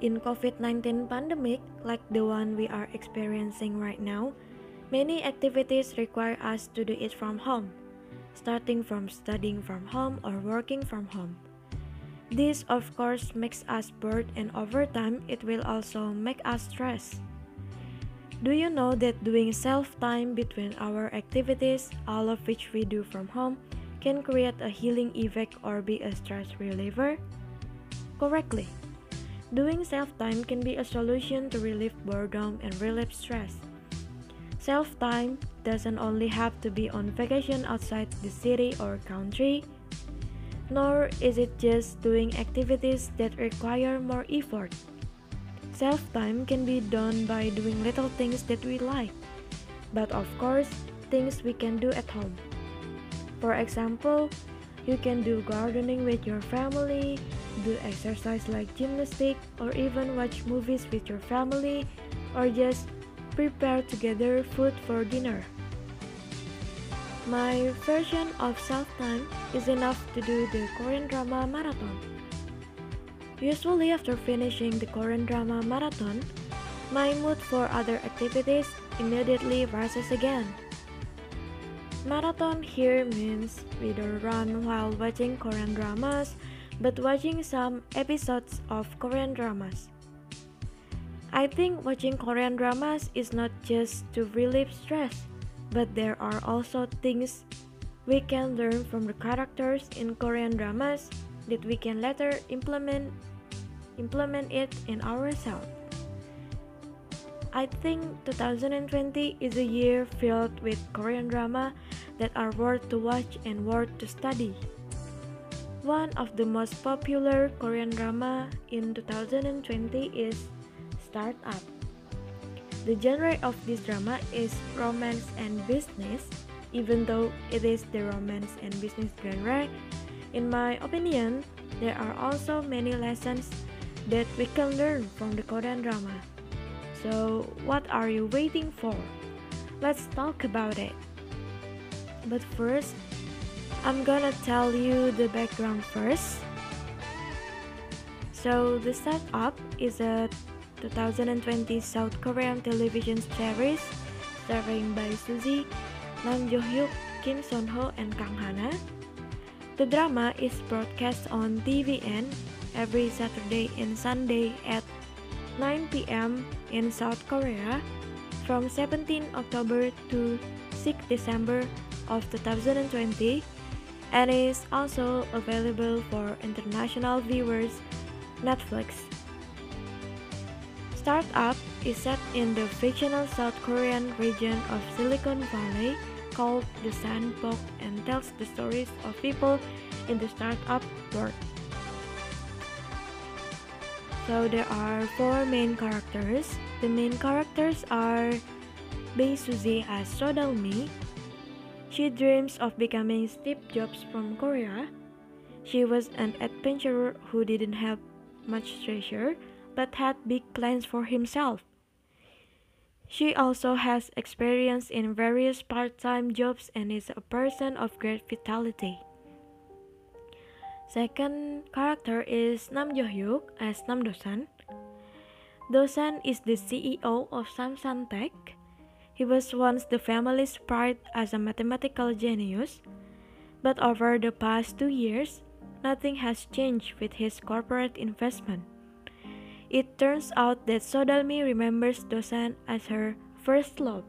In COVID-19 pandemic, like the one we are experiencing right now, many activities require us to do it from home, starting from studying from home or working from home. This of course makes us bored and over time it will also make us stressed. Do you know that doing self-time between our activities, all of which we do from home, can create a healing effect or be a stress reliever? Correctly. Doing self-time can be a solution to relieve boredom and relieve stress. Self-time doesn't only have to be on vacation outside the city or country, nor is it just doing activities that require more effort. Self time can be done by doing little things that we like, but of course, things we can do at home. For example, you can do gardening with your family, do exercise like gymnastics, or even watch movies with your family, or just prepare together food for dinner. My version of self time is enough to do the Korean drama marathon. Usually, after finishing the Korean drama marathon, my mood for other activities immediately rises again. Marathon here means we don't run while watching Korean dramas, but watching some episodes of Korean dramas. I think watching Korean dramas is not just to relieve stress, but there are also things we can learn from the characters in Korean dramas that we can later implement implement it in ourselves. I think 2020 is a year filled with Korean drama that are worth to watch and worth to study. One of the most popular Korean drama in 2020 is Startup. The genre of this drama is romance and business, even though it is the romance and business genre. In my opinion, there are also many lessons that we can learn from the Korean drama. So, what are you waiting for? Let's talk about it. But first, I'm gonna tell you the background first. So, the Startup is a 2020 South Korean television series starring by Suzy, Nam Jo Hyuk, Kim Son Ho, and Kang Hana. The drama is broadcast on TVN every Saturday and Sunday at 9 p.m. in South Korea from 17 October to 6 December of 2020 and is also available for international viewers Netflix. Startup is set in the fictional South Korean region of Silicon Valley called the Sandbox and tells the stories of people in the startup world. So there are four main characters. The main characters are Bae Suzy as Sodalmi. She dreams of becoming Steve Jobs from Korea. She was an adventurer who didn't have much treasure but had big plans for himself. She also has experience in various part-time jobs and is a person of great vitality. Second character is Nam Jo Hyuk as Nam Dosan. Dosan is the CEO of Samsan Tech. He was once the family's pride as a mathematical genius, but over the past two years, nothing has changed with his corporate investment. It turns out that Sodalmi remembers Dosan as her first love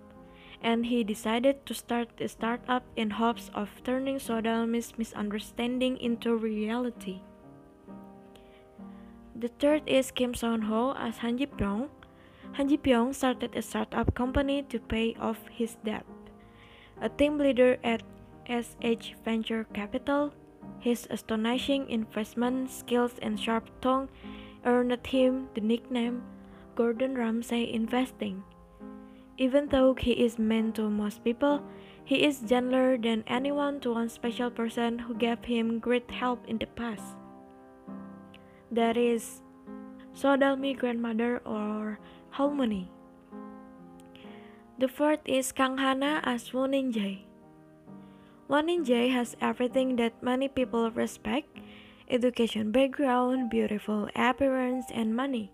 and he decided to start a startup in hopes of turning Sodalmi's misunderstanding into reality. The third is Kim Son Ho as Han Ji Pyong. Han Ji Pyong started a startup company to pay off his debt. A team leader at SH Venture Capital, his astonishing investment skills and sharp tongue earned him the nickname Gordon Ramsay Investing. Even though he is mean to most people, he is gentler than anyone to one special person who gave him great help in the past. That is Sodalmi grandmother or Halmoni. The fourth is Kang Hana as Won In Jae. Won In Jae has everything that many people respect education background, beautiful appearance, and money.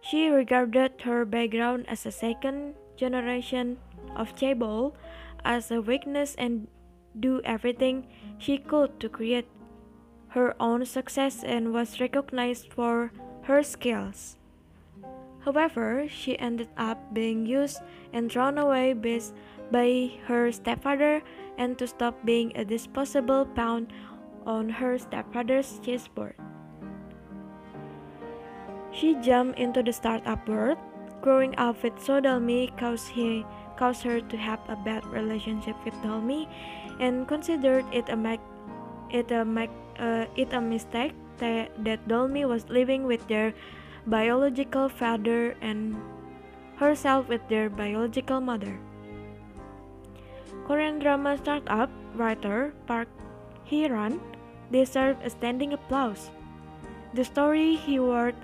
She regarded her background as a second generation of chaebol as a weakness and do everything she could to create her own success and was recognized for her skills. However, she ended up being used and thrown away by her stepfather and to stop being a disposable pawn on her stepfather's chessboard. She jumped into the startup world. Growing up with Sodalmi caused, he, caused her to have a bad relationship with Dalmi and considered it a, it a, uh, it a mistake that, that Dalmi was living with their biological father and herself with their biological mother. Korean drama startup writer Park Hee-ran deserved a standing applause. The story he wrote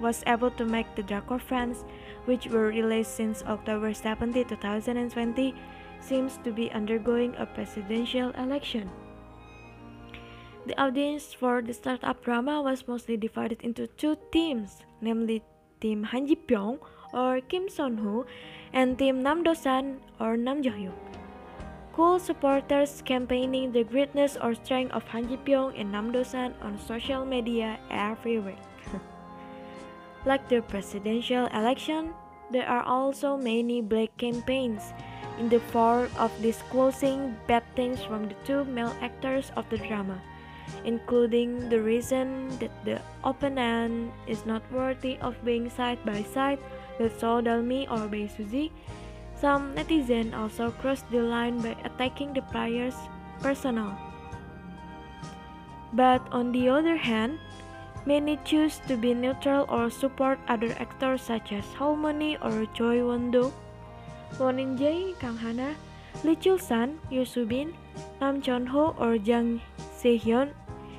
was able to make the Drakor fans, which were released since October 17, 2020, seems to be undergoing a presidential election. The audience for the startup drama was mostly divided into two teams, namely Team Han Ji Pyong or Kim Son Ho and Team Nam Do San or Nam Jo Hyuk. Cool supporters campaigning the greatness or strength of Han Ji Pyong and Nam Do San on social media every week. like the presidential election, there are also many black campaigns in the form of disclosing bad things from the two male actors of the drama including the reason that the opponent is not worthy of being side by side with So Dalmi or Bae Suzy. Some netizens also crossed the line by attacking the players personal. But on the other hand, many choose to be neutral or support other actors such as Halmoni or Choi Won-do, Won In-jae, Kang Hana, Lee Chul-san, Yoo Soo-bin, Nam Chon-ho or Jang Se-hyun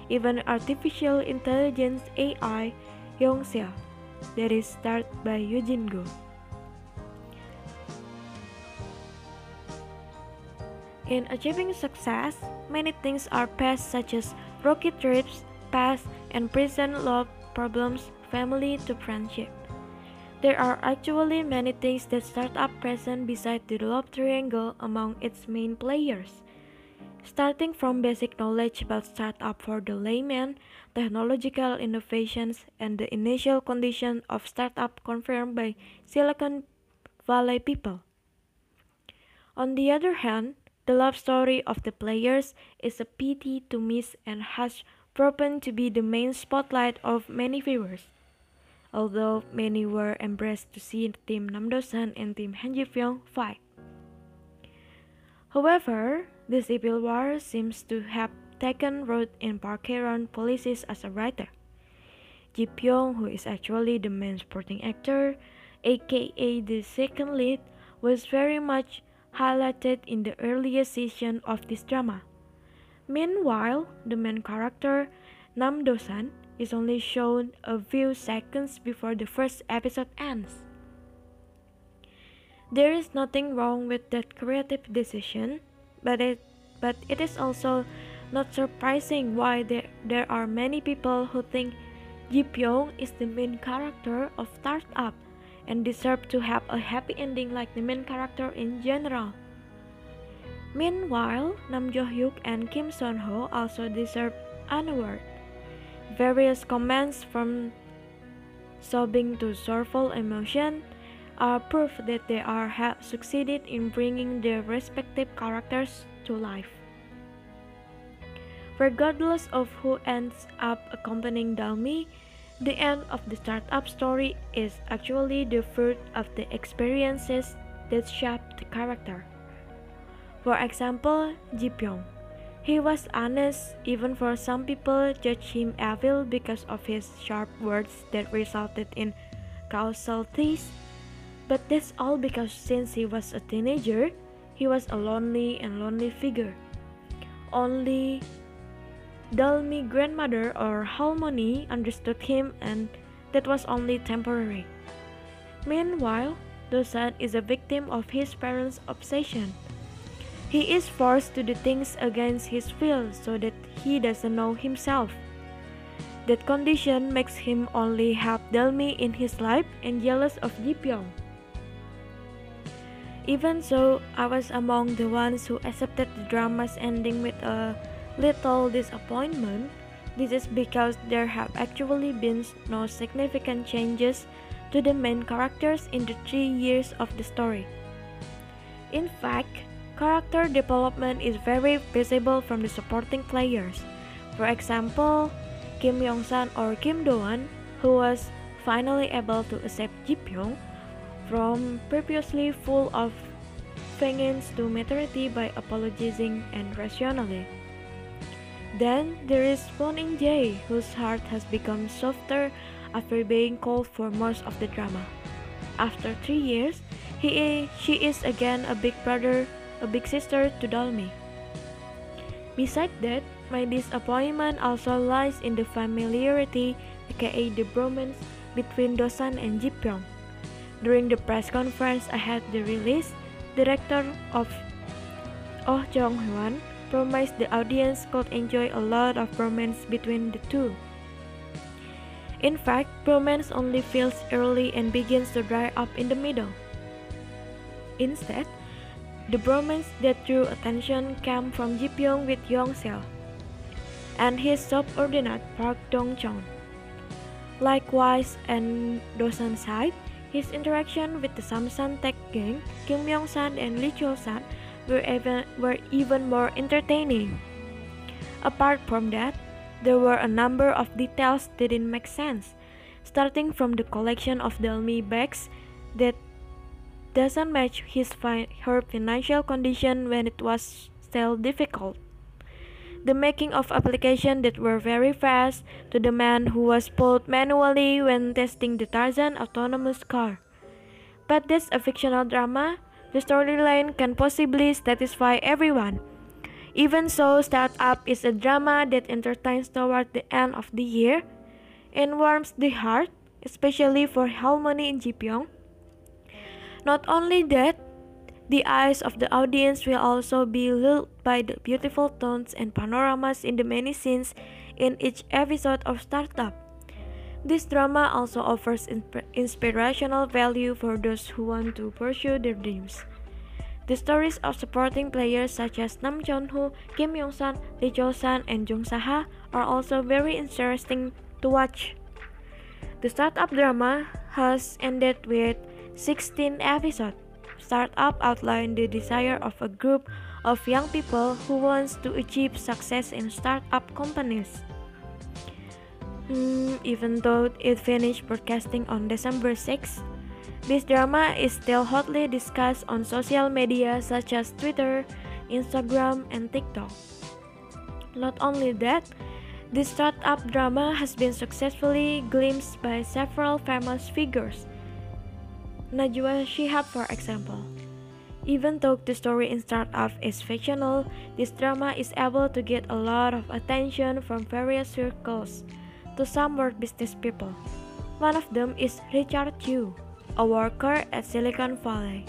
even artificial intelligence AI Yongxia that is started by Eugene Go. In achieving success, many things are past such as rocky trips, past and present love problems, family to friendship. There are actually many things that start up present beside the love triangle among its main players starting from basic knowledge about startup for the layman, technological innovations, and the initial condition of startup confirmed by Silicon Valley people. On the other hand, the love story of the players is a pity to miss and has proven to be the main spotlight of many viewers. Although many were embraced to see Team Namdosan and Team Han Ji Pyong fight. However, the Civil War seems to have taken root in Park Hae-ran policies as a writer. Ji Pyong, who is actually the main supporting actor, aka the second lead, was very much highlighted in the earliest season of this drama. Meanwhile, the main character, Nam Do-san, is only shown a few seconds before the first episode ends. There is nothing wrong with that creative decision, but it but it is also not surprising why there, there are many people who think Ji Pyong is the main character of Startup and deserve to have a happy ending like the main character in general. Meanwhile, Nam Jo Hyuk and Kim Son Ho also deserve an award. Various comments from sobbing to sorrowful emotion are proof that they are have succeeded in bringing their respective characters to life. Regardless of who ends up accompanying Dalmi, the end of the startup story is actually the fruit of the experiences that shaped the character. For example, Ji Pyong. He was honest, even for some people judge him evil because of his sharp words that resulted in casualties but that's all because since he was a teenager, he was a lonely and lonely figure. Only Dalmi grandmother or Halmoni understood him and that was only temporary. Meanwhile, Dosan is a victim of his parents' obsession. He is forced to do things against his will so that he doesn't know himself. That condition makes him only help Delmi in his life and jealous of Ji Pyong. Even so, I was among the ones who accepted the drama's ending with a little disappointment. This is because there have actually been no significant changes to the main characters in the three years of the story. In fact, character development is very visible from the supporting players. For example, Kim Yong-san or Kim Do-won, who was finally able to accept Ji Pyong from previously full of feelings to maturity by apologizing and rationally. Then there is In Jae, whose heart has become softer after being cold for most of the drama. After three years, he she is again a big brother, a big sister to Dalmi. Besides that, my disappointment also lies in the familiarity, aka the bromance, between Dosan and Ji Pyong. During the press conference ahead the release, director of Oh Jong Hwan promised the audience could enjoy a lot of romance between the two. In fact, romance only feels early and begins to dry up in the middle. Instead, the bromance that drew attention came from Ji Pyong with Yong Seo and his subordinate Park Dong Chon. Likewise, and on Dosan's side, his interaction with the Samsan Tech gang, Kim Yong-san and Lee Cho-san were even, were even more entertaining. Apart from that, there were a number of details didn't make sense, starting from the collection of Delmi bags that doesn't match his fi her financial condition when it was still difficult. The making of applications that were very fast to the man who was pulled manually when testing the Tarzan autonomous car. But that's a fictional drama, the storyline can possibly satisfy everyone. Even so, Startup is a drama that entertains toward the end of the year and warms the heart, especially for Halmoni in Ji Pyong. Not only that, the eyes of the audience will also be lulled by the beautiful tones and panoramas in the many scenes in each episode of Startup. This drama also offers inspirational value for those who want to pursue their dreams. The stories of supporting players such as Nam Chon-ho, Kim Yong-san, Lee Jo-san, and Jung Sa-ha are also very interesting to watch. The startup drama has ended with 16 episodes. Startup outlined the desire of a group of young people who wants to achieve success in startup companies. Mm, even though it finished broadcasting on December 6, this drama is still hotly discussed on social media such as Twitter, Instagram, and TikTok. Not only that, this startup drama has been successfully glimpsed by several famous figures. Najwa Shihab, for example. Even though the story in Startup is fictional, this drama is able to get a lot of attention from various circles to some world business people. One of them is Richard Chu, a worker at Silicon Valley.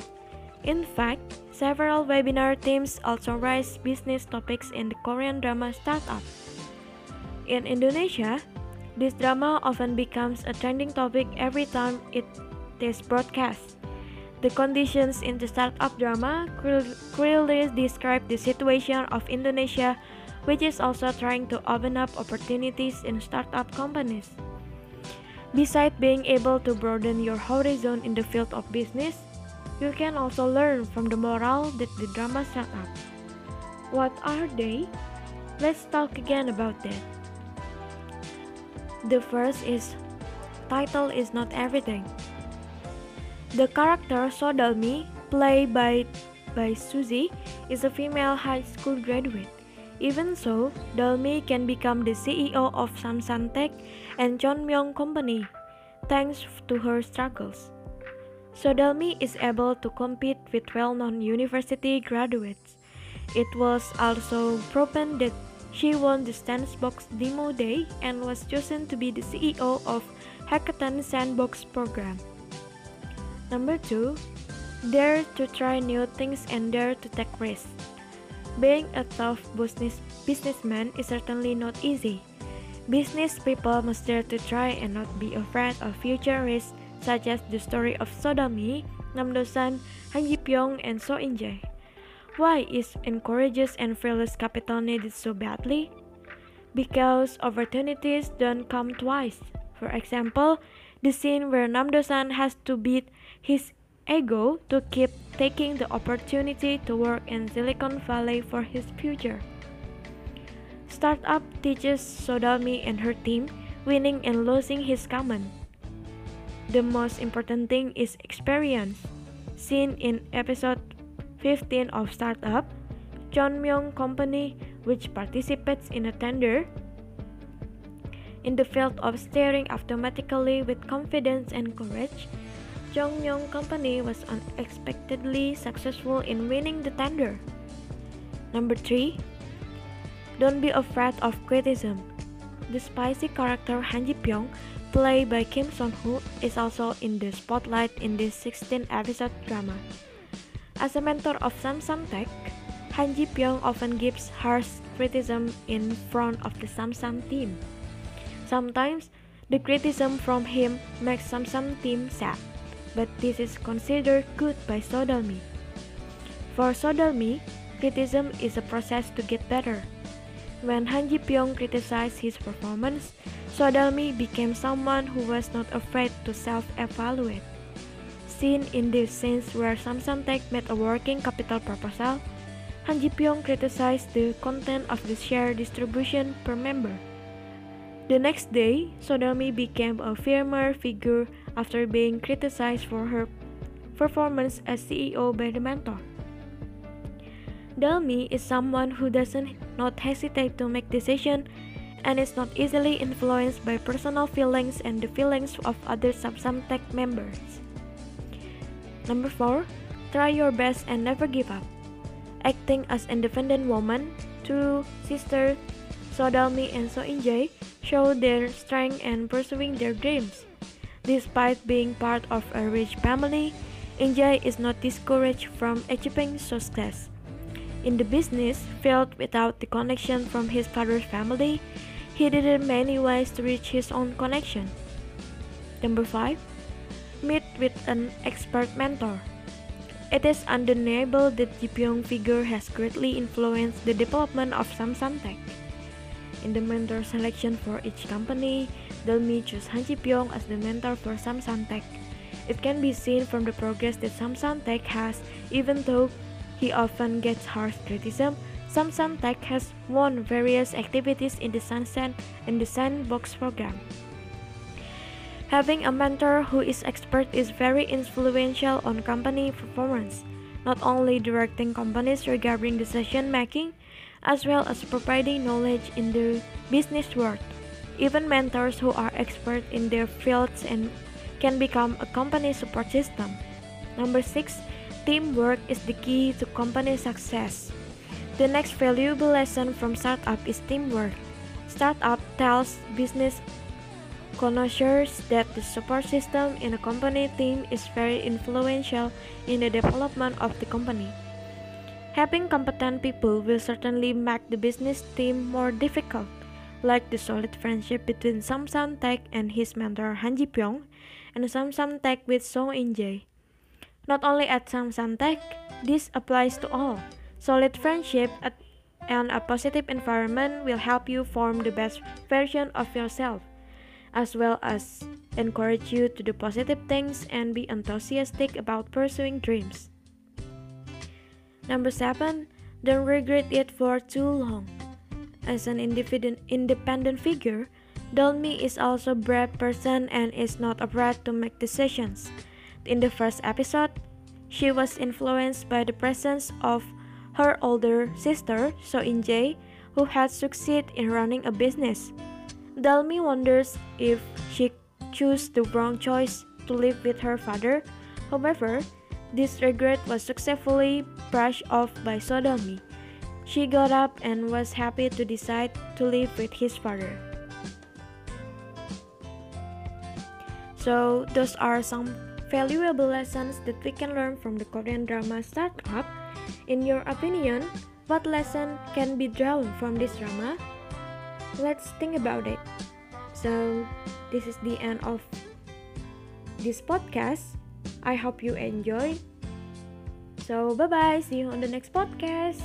In fact, several webinar teams also raise business topics in the Korean drama startup. In Indonesia, this drama often becomes a trending topic every time it is broadcast. The conditions in the startup drama clearly describe the situation of Indonesia which is also trying to open up opportunities in startup companies. Besides being able to broaden your horizon in the field of business, you can also learn from the moral that the drama set up. What are they? Let's talk again about that. The first is title is not everything. The character Sodalmi, played by by Suzy, is a female high school graduate. Even so, Dalmi can become the CEO of Samsan Tech and Myung Company thanks to her struggles. So Dalmi is able to compete with well-known university graduates. It was also proven that she won the Sandbox Demo Day and was chosen to be the CEO of Hackathon Sandbox program. Number 2, dare to try new things and dare to take risks. Being a tough business businessman is certainly not easy. Business people must dare to try and not be afraid of future risks, such as the story of Sodalmi, Namdosan, Han Ji Pyong, and So In Jae. Why is encourageous and fearless capital needed so badly? Because opportunities don't come twice. For example, the scene where Namdo-san has to beat his ego to keep taking the opportunity to work in Silicon Valley for his future. Startup teaches Sodalmi and her team winning and losing is common. The most important thing is experience. Seen in episode 15 of Startup, John Myung Company, which participates in a tender, in the field of steering automatically with confidence and courage, Jongmyung Company was unexpectedly successful in winning the tender. Number 3 don't be afraid of criticism. The spicy character Han Ji Pyong, played by Kim Son Ho, is also in the spotlight in this 16 episode drama. As a mentor of Samsan Tech, Han Ji Pyong often gives harsh criticism in front of the Samsan team. Sometimes, the criticism from him makes Samsan team sad, but this is considered good by Sodalmi. For Sodalmi, criticism is a process to get better. When Han Ji Pyong criticized his performance, Sodalmi became someone who was not afraid to self-evaluate. Seen in these scenes where Samsan Tech made a working capital proposal, Han Ji Pyong criticized the content of the share distribution per member. The next day, Sodalmi became a firmer figure after being criticized for her performance as CEO by the mentor. Dalmi is someone who doesn't not hesitate to make decisions and is not easily influenced by personal feelings and the feelings of other Samsan Tech members. Number 4. Try your best and never give up. Acting as independent woman, two sisters, Sodalmi and So In-jae, show their strength and pursuing their dreams. Despite being part of a rich family, In-jae is not discouraged from achieving success. In the business field without the connection from his father's family, he did many ways to reach his own connection. Number 5. Meet with an expert mentor. It is undeniable that Ji Pyong figure has greatly influenced the development of Samsan Tech. In the mentor selection for each company, Dalmi chose Han Ji Pyong as the mentor for Samsan Tech. It can be seen from the progress that Samsan Tech has, even though he often gets harsh criticism. Samsan Tech has won various activities in the Sunset and the Sandbox program. Having a mentor who is expert is very influential on company performance, not only directing companies regarding decision making, as well as providing knowledge in the business world. Even mentors who are expert in their fields and can become a company support system. Number 6 Teamwork is the key to company success. The next valuable lesson from startup is teamwork. Startup tells business connoisseurs that the support system in a company team is very influential in the development of the company. Having competent people will certainly make the business team more difficult, like the solid friendship between Samsan Tech and his mentor Han Ji Pyong, and Samsan Tech with Song In-jae. Not only at Samsan Tech, this applies to all. Solid friendship and a positive environment will help you form the best version of yourself, as well as encourage you to do positive things and be enthusiastic about pursuing dreams. Number 7. Don't regret it for too long. As an independent figure, Dalmi is also a brave person and is not afraid to make decisions. In the first episode, she was influenced by the presence of her older sister, So In-jae, who had succeeded in running a business. Dalmi wonders if she chose the wrong choice to live with her father. However, this regret was successfully brushed off by Sodalmi. She got up and was happy to decide to live with his father. So, those are some valuable lessons that we can learn from the Korean drama Startup. In your opinion, what lesson can be drawn from this drama? let's think about it. So, this is the end of this podcast. I hope you enjoy. So, bye bye. See you on the next podcast.